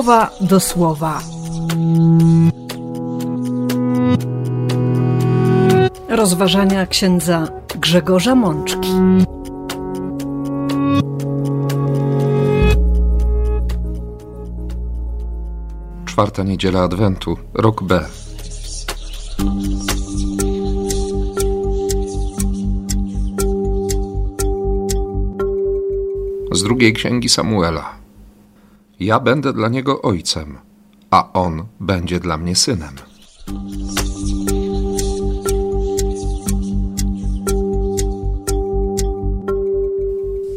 słowa do słowa. Rozważania księdza Grzegorza Mączki. Czwarta niedziela Adwentu, rok B. Z drugiej księgi Samuela. Ja będę dla niego ojcem, a on będzie dla mnie synem.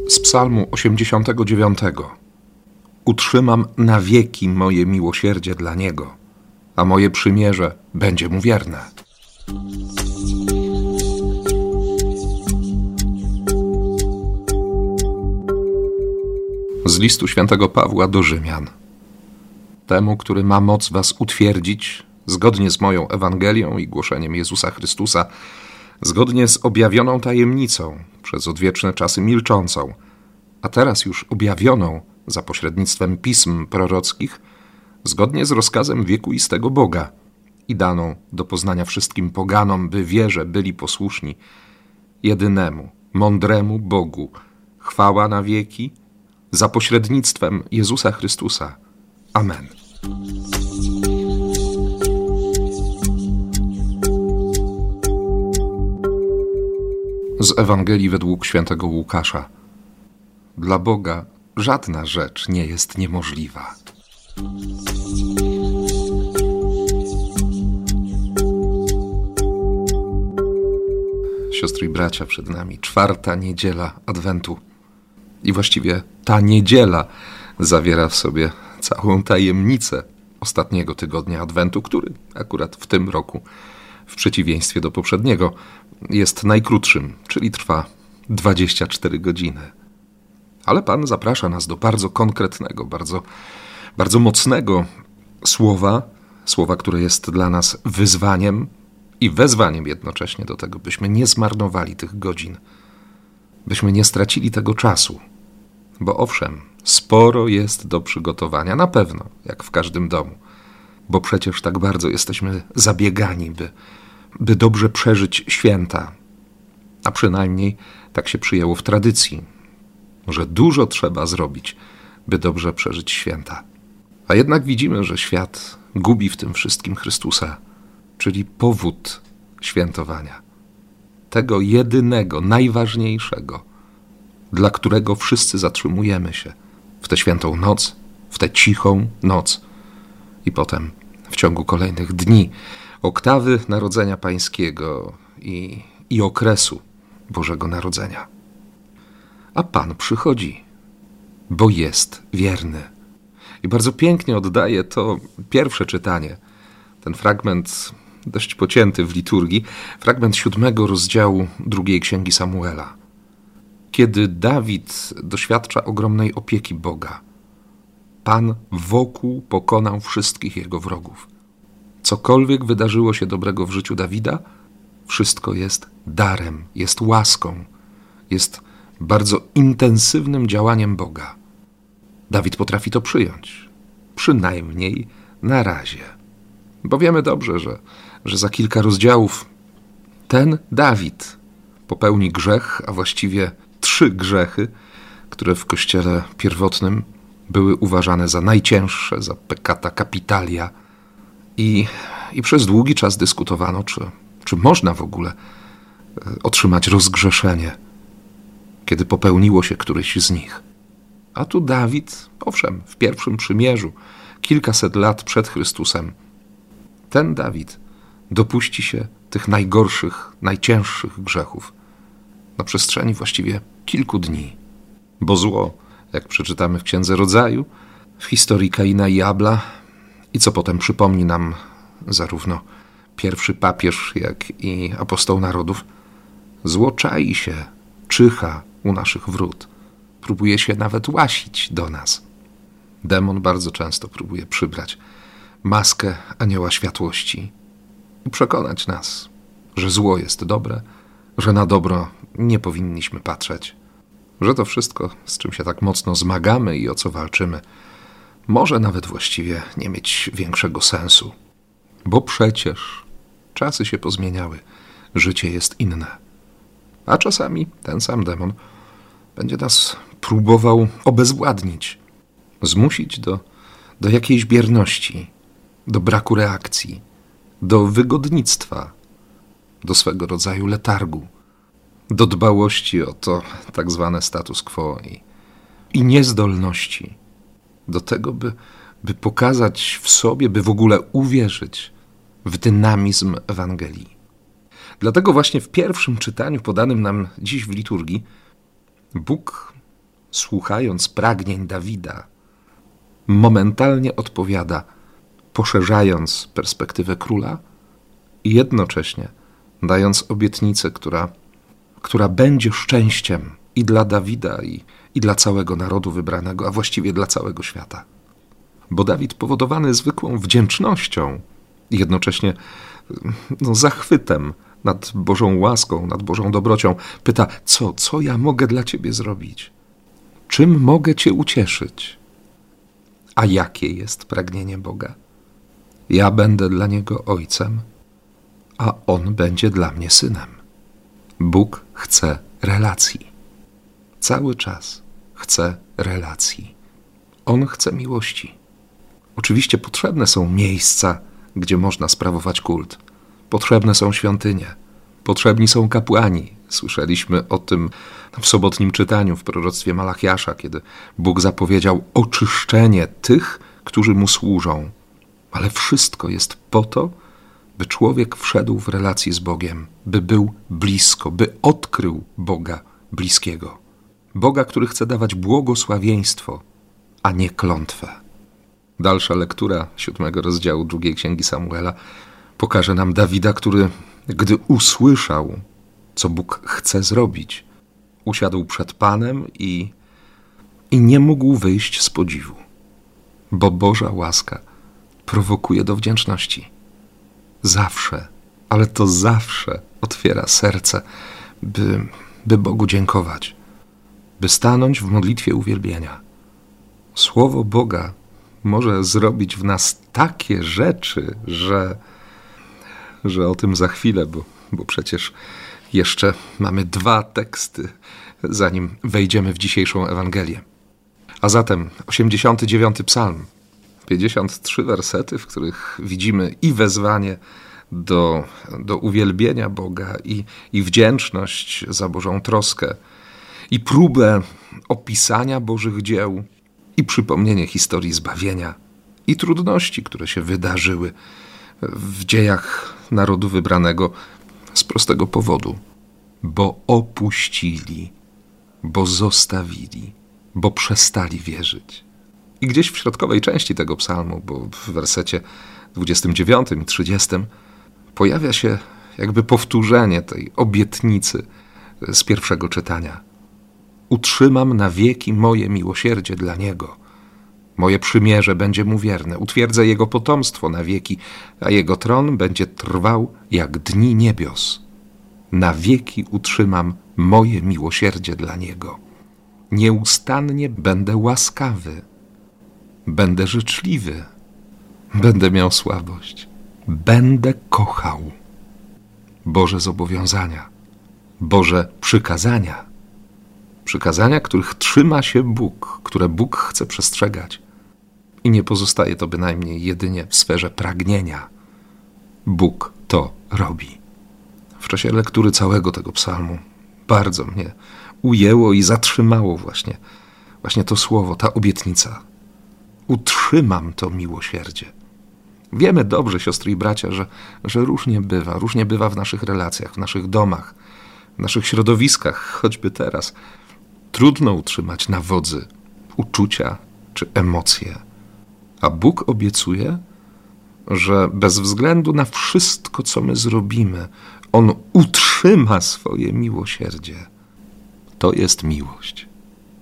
Z Psalmu 89. Utrzymam na wieki moje miłosierdzie dla niego, a moje przymierze będzie mu wierne. Z listu świętego Pawła do Rzymian. Temu, który ma moc was utwierdzić, zgodnie z moją Ewangelią i głoszeniem Jezusa Chrystusa, zgodnie z objawioną tajemnicą, przez odwieczne czasy milczącą, a teraz już objawioną za pośrednictwem pism prorockich, zgodnie z rozkazem wiekuistego Boga i daną do poznania wszystkim poganom, by wierze byli posłuszni, jedynemu, mądremu Bogu, chwała na wieki, za pośrednictwem Jezusa Chrystusa. Amen. Z Ewangelii według świętego Łukasza. Dla Boga żadna rzecz nie jest niemożliwa. Siostry i bracia, przed nami czwarta niedziela Adwentu. I właściwie ta niedziela zawiera w sobie całą tajemnicę ostatniego tygodnia Adwentu, który akurat w tym roku, w przeciwieństwie do poprzedniego, jest najkrótszym, czyli trwa 24 godziny. Ale Pan zaprasza nas do bardzo konkretnego, bardzo, bardzo mocnego słowa, słowa, które jest dla nas wyzwaniem i wezwaniem jednocześnie do tego, byśmy nie zmarnowali tych godzin, byśmy nie stracili tego czasu. Bo owszem, sporo jest do przygotowania, na pewno, jak w każdym domu, bo przecież tak bardzo jesteśmy zabiegani, by, by dobrze przeżyć święta, a przynajmniej tak się przyjęło w tradycji, że dużo trzeba zrobić, by dobrze przeżyć święta. A jednak widzimy, że świat gubi w tym wszystkim Chrystusa, czyli powód świętowania. Tego jedynego, najważniejszego, dla którego wszyscy zatrzymujemy się. W tę świętą noc, w tę cichą noc. I potem w ciągu kolejnych dni, oktawy Narodzenia Pańskiego i, i okresu Bożego Narodzenia. A Pan przychodzi, bo jest wierny. I bardzo pięknie oddaje to pierwsze czytanie, ten fragment dość pocięty w liturgii, fragment siódmego rozdziału drugiej księgi Samuela. Kiedy Dawid doświadcza ogromnej opieki Boga, Pan wokół pokonał wszystkich jego wrogów. Cokolwiek wydarzyło się dobrego w życiu Dawida, wszystko jest darem, jest łaską, jest bardzo intensywnym działaniem Boga. Dawid potrafi to przyjąć, przynajmniej na razie. Bo wiemy dobrze, że, że za kilka rozdziałów ten Dawid popełni grzech, a właściwie trzy grzechy, które w kościele pierwotnym były uważane za najcięższe, za peccata capitalia. I, i przez długi czas dyskutowano, czy, czy można w ogóle e, otrzymać rozgrzeszenie kiedy popełniło się któryś z nich. A tu Dawid, owszem, w pierwszym przymierzu, kilkaset lat przed Chrystusem, ten Dawid dopuści się tych najgorszych, najcięższych grzechów na przestrzeni właściwie kilku dni. Bo zło, jak przeczytamy w Księdze Rodzaju, w historii Kaina i Abla i co potem przypomni nam zarówno pierwszy papież, jak i apostoł narodów, zło czai się, czyha, u naszych wrót. Próbuje się nawet łasić do nas. Demon bardzo często próbuje przybrać maskę anioła światłości i przekonać nas, że zło jest dobre, że na dobro nie powinniśmy patrzeć, że to wszystko, z czym się tak mocno zmagamy i o co walczymy, może nawet właściwie nie mieć większego sensu. Bo przecież czasy się pozmieniały, życie jest inne. A czasami ten sam demon będzie nas próbował obezwładnić, zmusić do, do jakiejś bierności, do braku reakcji, do wygodnictwa, do swego rodzaju letargu, do dbałości o to tak zwane status quo i, i niezdolności do tego, by, by pokazać w sobie, by w ogóle uwierzyć w dynamizm Ewangelii. Dlatego właśnie w pierwszym czytaniu podanym nam dziś w liturgii, Bóg, słuchając pragnień Dawida, momentalnie odpowiada, poszerzając perspektywę króla i jednocześnie dając obietnicę, która, która będzie szczęściem i dla Dawida, i, i dla całego narodu wybranego, a właściwie dla całego świata. Bo Dawid, powodowany zwykłą wdzięcznością i jednocześnie no, zachwytem nad Bożą łaską, nad Bożą dobrocią, pyta: Co, co ja mogę dla Ciebie zrobić? Czym mogę Cię ucieszyć? A jakie jest pragnienie Boga? Ja będę dla Niego ojcem, a On będzie dla mnie synem. Bóg chce relacji. Cały czas chce relacji. On chce miłości. Oczywiście potrzebne są miejsca, gdzie można sprawować kult. Potrzebne są świątynie. Potrzebni są kapłani. Słyszeliśmy o tym w sobotnim czytaniu w proroctwie Malachiasza, kiedy Bóg zapowiedział oczyszczenie tych, którzy mu służą. Ale wszystko jest po to, by człowiek wszedł w relację z Bogiem, by był blisko, by odkrył Boga bliskiego. Boga, który chce dawać błogosławieństwo, a nie klątwę. Dalsza lektura siódmego rozdziału drugiej księgi Samuela pokaże nam Dawida, który, gdy usłyszał, co Bóg chce zrobić, usiadł przed Panem i, i nie mógł wyjść z podziwu, bo Boża łaska prowokuje do wdzięczności. Zawsze, ale to zawsze otwiera serce, by, by Bogu dziękować by stanąć w modlitwie uwielbienia. Słowo Boga może zrobić w nas takie rzeczy, że, że o tym za chwilę, bo, bo przecież jeszcze mamy dwa teksty, zanim wejdziemy w dzisiejszą Ewangelię. A zatem 89 psalm, 53 wersety, w których widzimy i wezwanie do, do uwielbienia Boga, i, i wdzięczność za Bożą troskę i próbę opisania Bożych dzieł, i przypomnienie historii zbawienia, i trudności, które się wydarzyły w dziejach narodu wybranego z prostego powodu, bo opuścili, bo zostawili, bo przestali wierzyć. I gdzieś w środkowej części tego psalmu, bo w wersecie 29 i 30 pojawia się jakby powtórzenie tej obietnicy z pierwszego czytania utrzymam na wieki moje miłosierdzie dla Niego. Moje przymierze będzie mu wierne, utwierdzę Jego potomstwo na wieki, a Jego tron będzie trwał jak dni niebios. Na wieki utrzymam moje miłosierdzie dla Niego. Nieustannie będę łaskawy, będę życzliwy, będę miał słabość, będę kochał. Boże zobowiązania, Boże przykazania przykazania, których trzyma się Bóg, które Bóg chce przestrzegać. I nie pozostaje to bynajmniej jedynie w sferze pragnienia. Bóg to robi. W czasie lektury całego tego psalmu bardzo mnie ujęło i zatrzymało właśnie, właśnie to słowo, ta obietnica. Utrzymam to miłosierdzie. Wiemy dobrze, siostry i bracia, że, że różnie bywa, różnie bywa w naszych relacjach, w naszych domach, w naszych środowiskach, choćby teraz trudno utrzymać na wodzy uczucia czy emocje. A Bóg obiecuje, że bez względu na wszystko, co my zrobimy, On utrzyma swoje miłosierdzie. To jest miłość.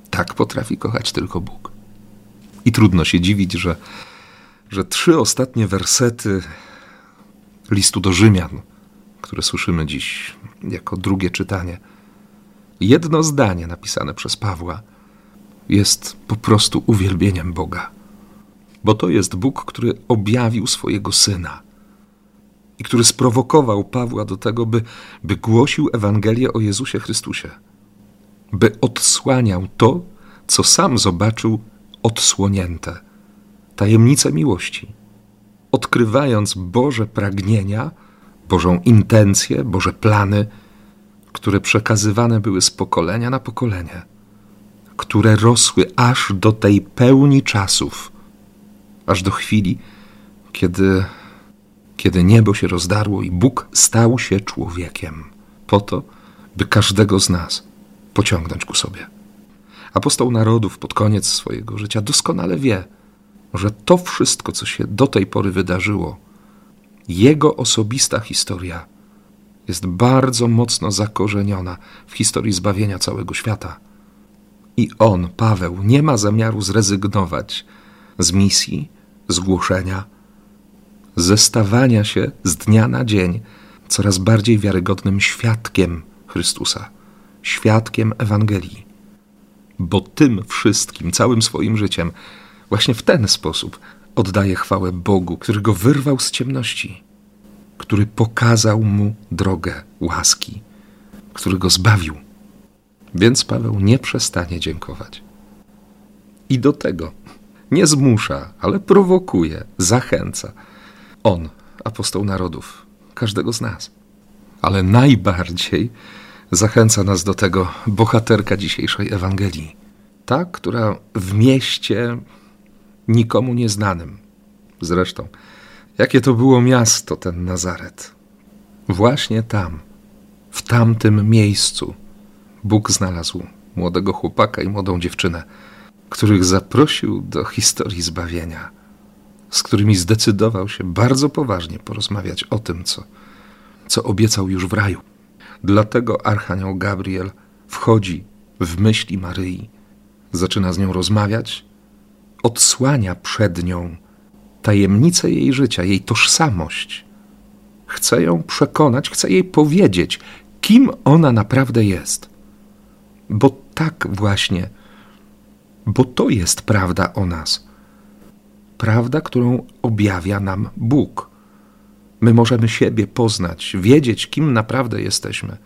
Tak potrafi kochać tylko Bóg. I trudno się dziwić, że, że trzy ostatnie wersety listu do Rzymian, które słyszymy dziś jako drugie czytanie, jedno zdanie napisane przez Pawła jest po prostu uwielbieniem Boga. Bo to jest Bóg, który objawił swojego syna i który sprowokował Pawła do tego, by, by głosił Ewangelię o Jezusie Chrystusie, by odsłaniał to, co sam zobaczył odsłonięte tajemnice miłości, odkrywając Boże pragnienia, Bożą intencję, Boże plany, które przekazywane były z pokolenia na pokolenie, które rosły aż do tej pełni czasów, aż do chwili, kiedy, kiedy niebo się rozdarło i Bóg stał się człowiekiem, po to, by każdego z nas pociągnąć ku sobie. Apostoł narodów pod koniec swojego życia doskonale wie, że to wszystko, co się do tej pory wydarzyło, jego osobista historia jest bardzo mocno zakorzeniona w historii zbawienia całego świata. I on, Paweł, nie ma zamiaru zrezygnować z misji, zgłoszenia, zestawania się z dnia na dzień coraz bardziej wiarygodnym świadkiem Chrystusa, świadkiem Ewangelii. Bo tym wszystkim, całym swoim życiem, właśnie w ten sposób oddaje chwałę Bogu, który go wyrwał z ciemności który pokazał mu drogę łaski, który go zbawił. Więc Paweł nie przestanie dziękować. I do tego nie zmusza, ale prowokuje, zachęca. On, apostoł narodów, każdego z nas. Ale najbardziej zachęca nas do tego bohaterka dzisiejszej Ewangelii. Ta, która w mieście nikomu nieznanym, zresztą Jakie to było miasto, ten Nazaret. Właśnie tam, w tamtym miejscu, Bóg znalazł młodego chłopaka i młodą dziewczynę, których zaprosił do historii zbawienia, z którymi zdecydował się bardzo poważnie porozmawiać o tym, co, co obiecał już w raju. Dlatego Archanioł Gabriel wchodzi w myśli Maryi, zaczyna z nią rozmawiać, odsłania przed nią tajemnicę jej życia, jej tożsamość. Chcę ją przekonać, chcę jej powiedzieć, kim ona naprawdę jest. Bo tak właśnie, bo to jest prawda o nas. Prawda, którą objawia nam Bóg. My możemy siebie poznać, wiedzieć, kim naprawdę jesteśmy,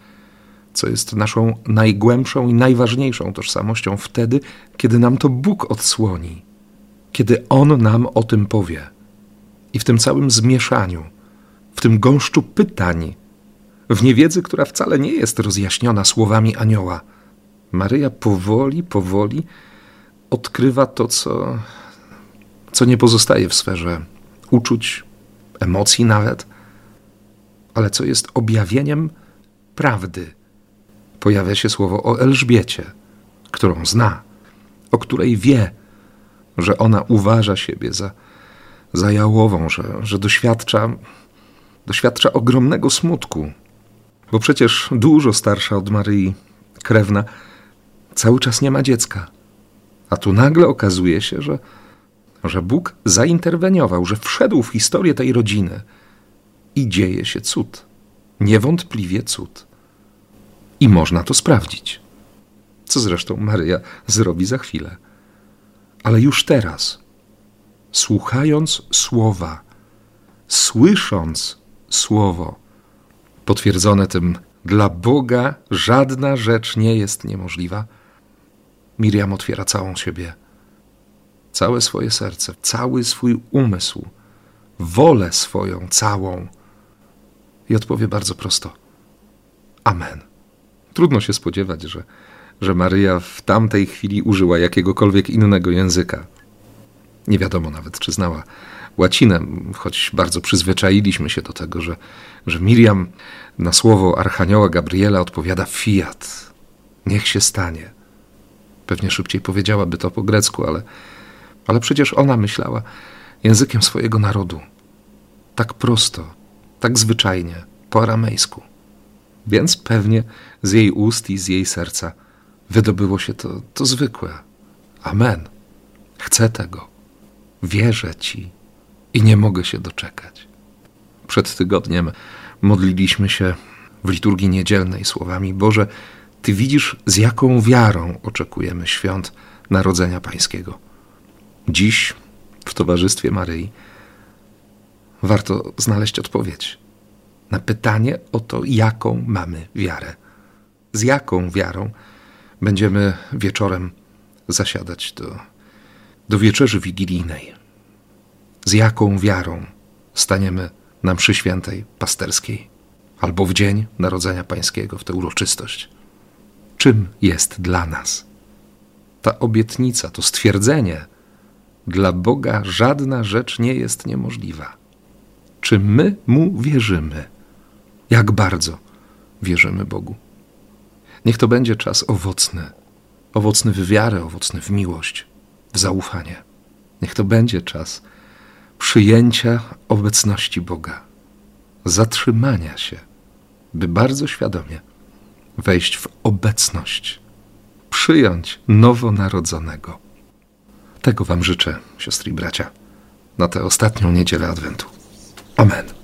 co jest naszą najgłębszą i najważniejszą tożsamością wtedy, kiedy nam to Bóg odsłoni kiedy On nam o tym powie. I w tym całym zmieszaniu, w tym gąszczu pytań, w niewiedzy, która wcale nie jest rozjaśniona słowami anioła, Maryja powoli, powoli odkrywa to, co, co nie pozostaje w sferze uczuć, emocji nawet, ale co jest objawieniem prawdy. Pojawia się słowo o Elżbiecie, którą zna, o której wie, że ona uważa siebie za, za jałową, że, że doświadcza, doświadcza ogromnego smutku, bo przecież dużo starsza od Maryi krewna cały czas nie ma dziecka. A tu nagle okazuje się, że, że Bóg zainterweniował, że wszedł w historię tej rodziny i dzieje się cud. Niewątpliwie cud. I można to sprawdzić. Co zresztą Maryja zrobi za chwilę ale już teraz, słuchając słowa, słysząc słowo, potwierdzone tym, dla Boga żadna rzecz nie jest niemożliwa, Miriam otwiera całą siebie, całe swoje serce, cały swój umysł, wolę swoją całą i odpowie bardzo prosto: Amen. Trudno się spodziewać, że że Maryja w tamtej chwili użyła jakiegokolwiek innego języka. Nie wiadomo nawet, czy znała łacinę, choć bardzo przyzwyczailiśmy się do tego, że, że Miriam na słowo Archanioła Gabriela odpowiada fiat, niech się stanie. Pewnie szybciej powiedziałaby to po grecku, ale, ale przecież ona myślała językiem swojego narodu. Tak prosto, tak zwyczajnie, po aramejsku. Więc pewnie z jej ust i z jej serca – wydobyło się to, to zwykłe. Amen. Chcę tego. Wierzę Ci i nie mogę się doczekać. Przed tygodniem modliliśmy się w liturgii niedzielnej słowami: Boże, Ty widzisz, z jaką wiarą oczekujemy świąt Narodzenia Pańskiego. Dziś w towarzystwie Maryi, warto znaleźć odpowiedź na pytanie o to, jaką mamy wiarę. Z jaką wiarą będziemy wieczorem zasiadać do, do wieczerzy wigilijnej. Z jaką wiarą staniemy na mszy świętej pasterskiej albo w dzień Narodzenia Pańskiego, w tę uroczystość. Czym jest dla nas ta obietnica, to stwierdzenie, dla Boga żadna rzecz nie jest niemożliwa. Czy my Mu wierzymy? Jak bardzo wierzymy Bogu? Niech to będzie czas owocny, owocny w wiarę, owocny w miłość, w zaufanie. Niech to będzie czas przyjęcia obecności Boga, zatrzymania się, by bardzo świadomie wejść w obecność, przyjąć nowonarodzonego. Tego Wam życzę, siostry i bracia, na tę ostatnią niedzielę Adwentu. Amen.